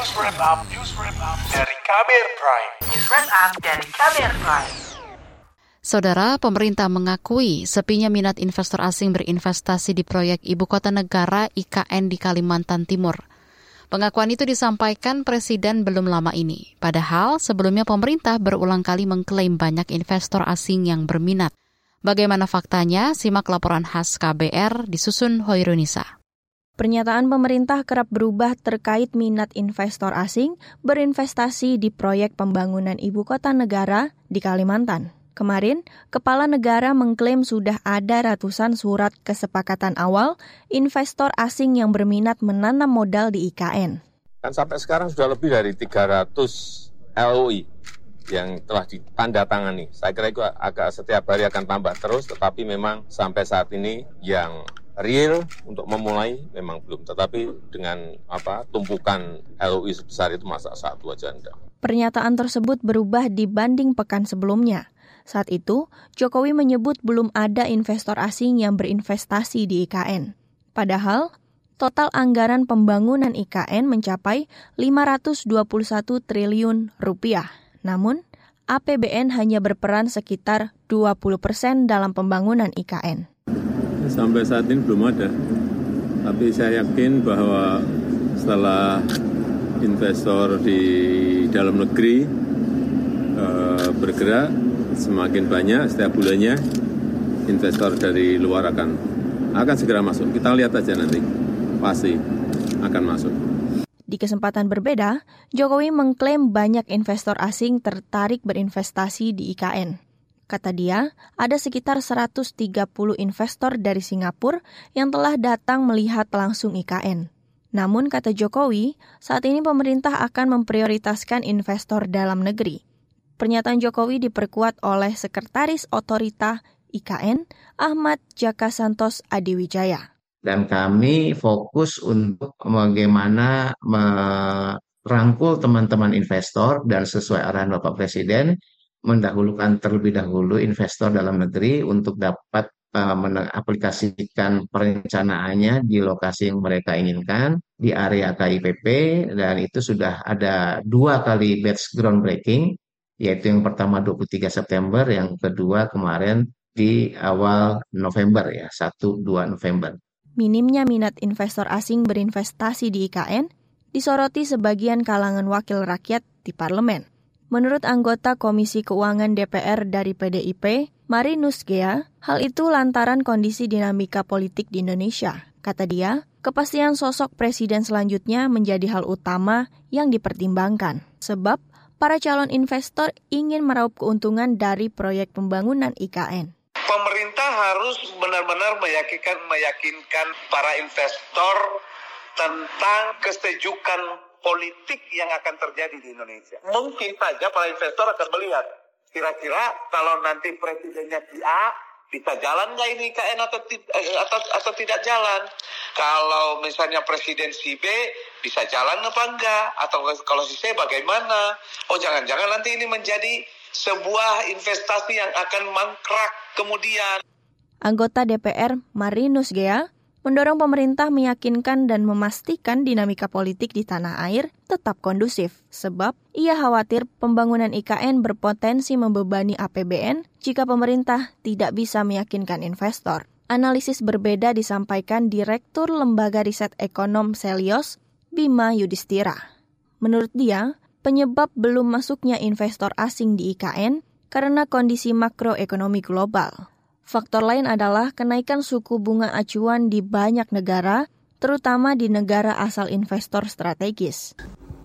News Wrap Up, News Wrap Up dari Kamer Prime. News Wrap Up dari Kamer Prime. Saudara, pemerintah mengakui sepinya minat investor asing berinvestasi di proyek Ibu Kota Negara IKN di Kalimantan Timur. Pengakuan itu disampaikan Presiden belum lama ini. Padahal sebelumnya pemerintah berulang kali mengklaim banyak investor asing yang berminat. Bagaimana faktanya? Simak laporan khas KBR disusun Hoirunisa. Pernyataan pemerintah kerap berubah terkait minat investor asing berinvestasi di proyek pembangunan ibu kota negara di Kalimantan. Kemarin, Kepala Negara mengklaim sudah ada ratusan surat kesepakatan awal investor asing yang berminat menanam modal di IKN. Kan sampai sekarang sudah lebih dari 300 LOI yang telah ditandatangani. Saya kira itu agak setiap hari akan tambah terus, tetapi memang sampai saat ini yang real untuk memulai memang belum. Tetapi dengan apa tumpukan LOI sebesar itu masa satu aja enggak. Pernyataan tersebut berubah dibanding pekan sebelumnya. Saat itu, Jokowi menyebut belum ada investor asing yang berinvestasi di IKN. Padahal, total anggaran pembangunan IKN mencapai 521 triliun rupiah. Namun, APBN hanya berperan sekitar 20 persen dalam pembangunan IKN. Sampai saat ini belum ada. Tapi saya yakin bahwa setelah investor di dalam negeri uh, bergerak semakin banyak setiap bulannya investor dari luar akan akan segera masuk. Kita lihat aja nanti. Pasti akan masuk. Di kesempatan berbeda, Jokowi mengklaim banyak investor asing tertarik berinvestasi di IKN. Kata dia, ada sekitar 130 investor dari Singapura yang telah datang melihat langsung IKN. Namun, kata Jokowi, saat ini pemerintah akan memprioritaskan investor dalam negeri. Pernyataan Jokowi diperkuat oleh Sekretaris Otorita IKN, Ahmad Jaka Santos Adiwijaya. Dan kami fokus untuk bagaimana merangkul teman-teman investor dan sesuai arahan Bapak Presiden, mendahulukan terlebih dahulu investor dalam negeri untuk dapat uh, mengaplikasikan perencanaannya di lokasi yang mereka inginkan di area KIPP dan itu sudah ada dua kali batch groundbreaking yaitu yang pertama 23 September, yang kedua kemarin di awal November ya, 1-2 November. Minimnya minat investor asing berinvestasi di IKN disoroti sebagian kalangan wakil rakyat di parlemen. Menurut anggota Komisi Keuangan DPR dari PDIP, Marinus Gea, hal itu lantaran kondisi dinamika politik di Indonesia. Kata dia, kepastian sosok presiden selanjutnya menjadi hal utama yang dipertimbangkan. Sebab para calon investor ingin meraup keuntungan dari proyek pembangunan IKN. Pemerintah harus benar-benar meyakinkan meyakinkan para investor tentang kesejukan politik yang akan terjadi di Indonesia. Mungkin saja para investor akan melihat kira-kira kalau nanti presidennya si A bisa jalan nggak ini IKN atau, eh, atau atau tidak jalan? Kalau misalnya presiden si B bisa jalan apa enggak? Atau kalau si C bagaimana? Oh jangan-jangan nanti ini menjadi sebuah investasi yang akan mangkrak kemudian. Anggota DPR Marinus Gea mendorong pemerintah meyakinkan dan memastikan dinamika politik di tanah air tetap kondusif, sebab ia khawatir pembangunan IKN berpotensi membebani APBN jika pemerintah tidak bisa meyakinkan investor. Analisis berbeda disampaikan Direktur Lembaga Riset Ekonom Selios, Bima Yudhistira. Menurut dia, penyebab belum masuknya investor asing di IKN karena kondisi makroekonomi global. Faktor lain adalah kenaikan suku bunga acuan di banyak negara, terutama di negara asal investor strategis.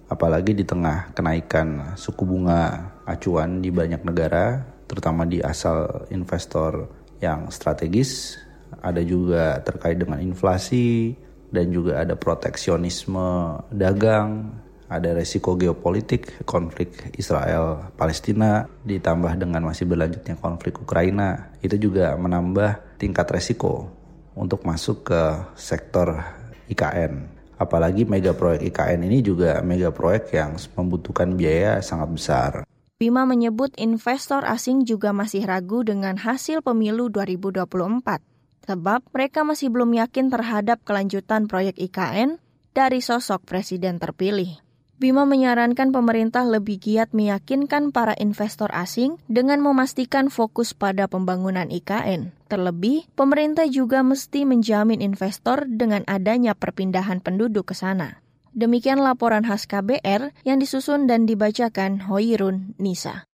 Apalagi di tengah kenaikan suku bunga acuan di banyak negara, terutama di asal investor yang strategis, ada juga terkait dengan inflasi dan juga ada proteksionisme dagang ada resiko geopolitik, konflik Israel Palestina ditambah dengan masih berlanjutnya konflik Ukraina, itu juga menambah tingkat resiko untuk masuk ke sektor IKN. Apalagi mega proyek IKN ini juga mega proyek yang membutuhkan biaya sangat besar. Bima menyebut investor asing juga masih ragu dengan hasil pemilu 2024 sebab mereka masih belum yakin terhadap kelanjutan proyek IKN dari sosok presiden terpilih. Bima menyarankan pemerintah lebih giat meyakinkan para investor asing dengan memastikan fokus pada pembangunan IKN. Terlebih, pemerintah juga mesti menjamin investor dengan adanya perpindahan penduduk ke sana. Demikian laporan khas KBR yang disusun dan dibacakan Hoirun Nisa.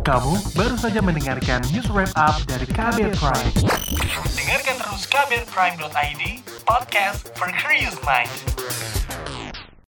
Kamu baru saja mendengarkan news wrap up dari KBR Prime. Dengarkan terus kbrprime.id, podcast for curious mind.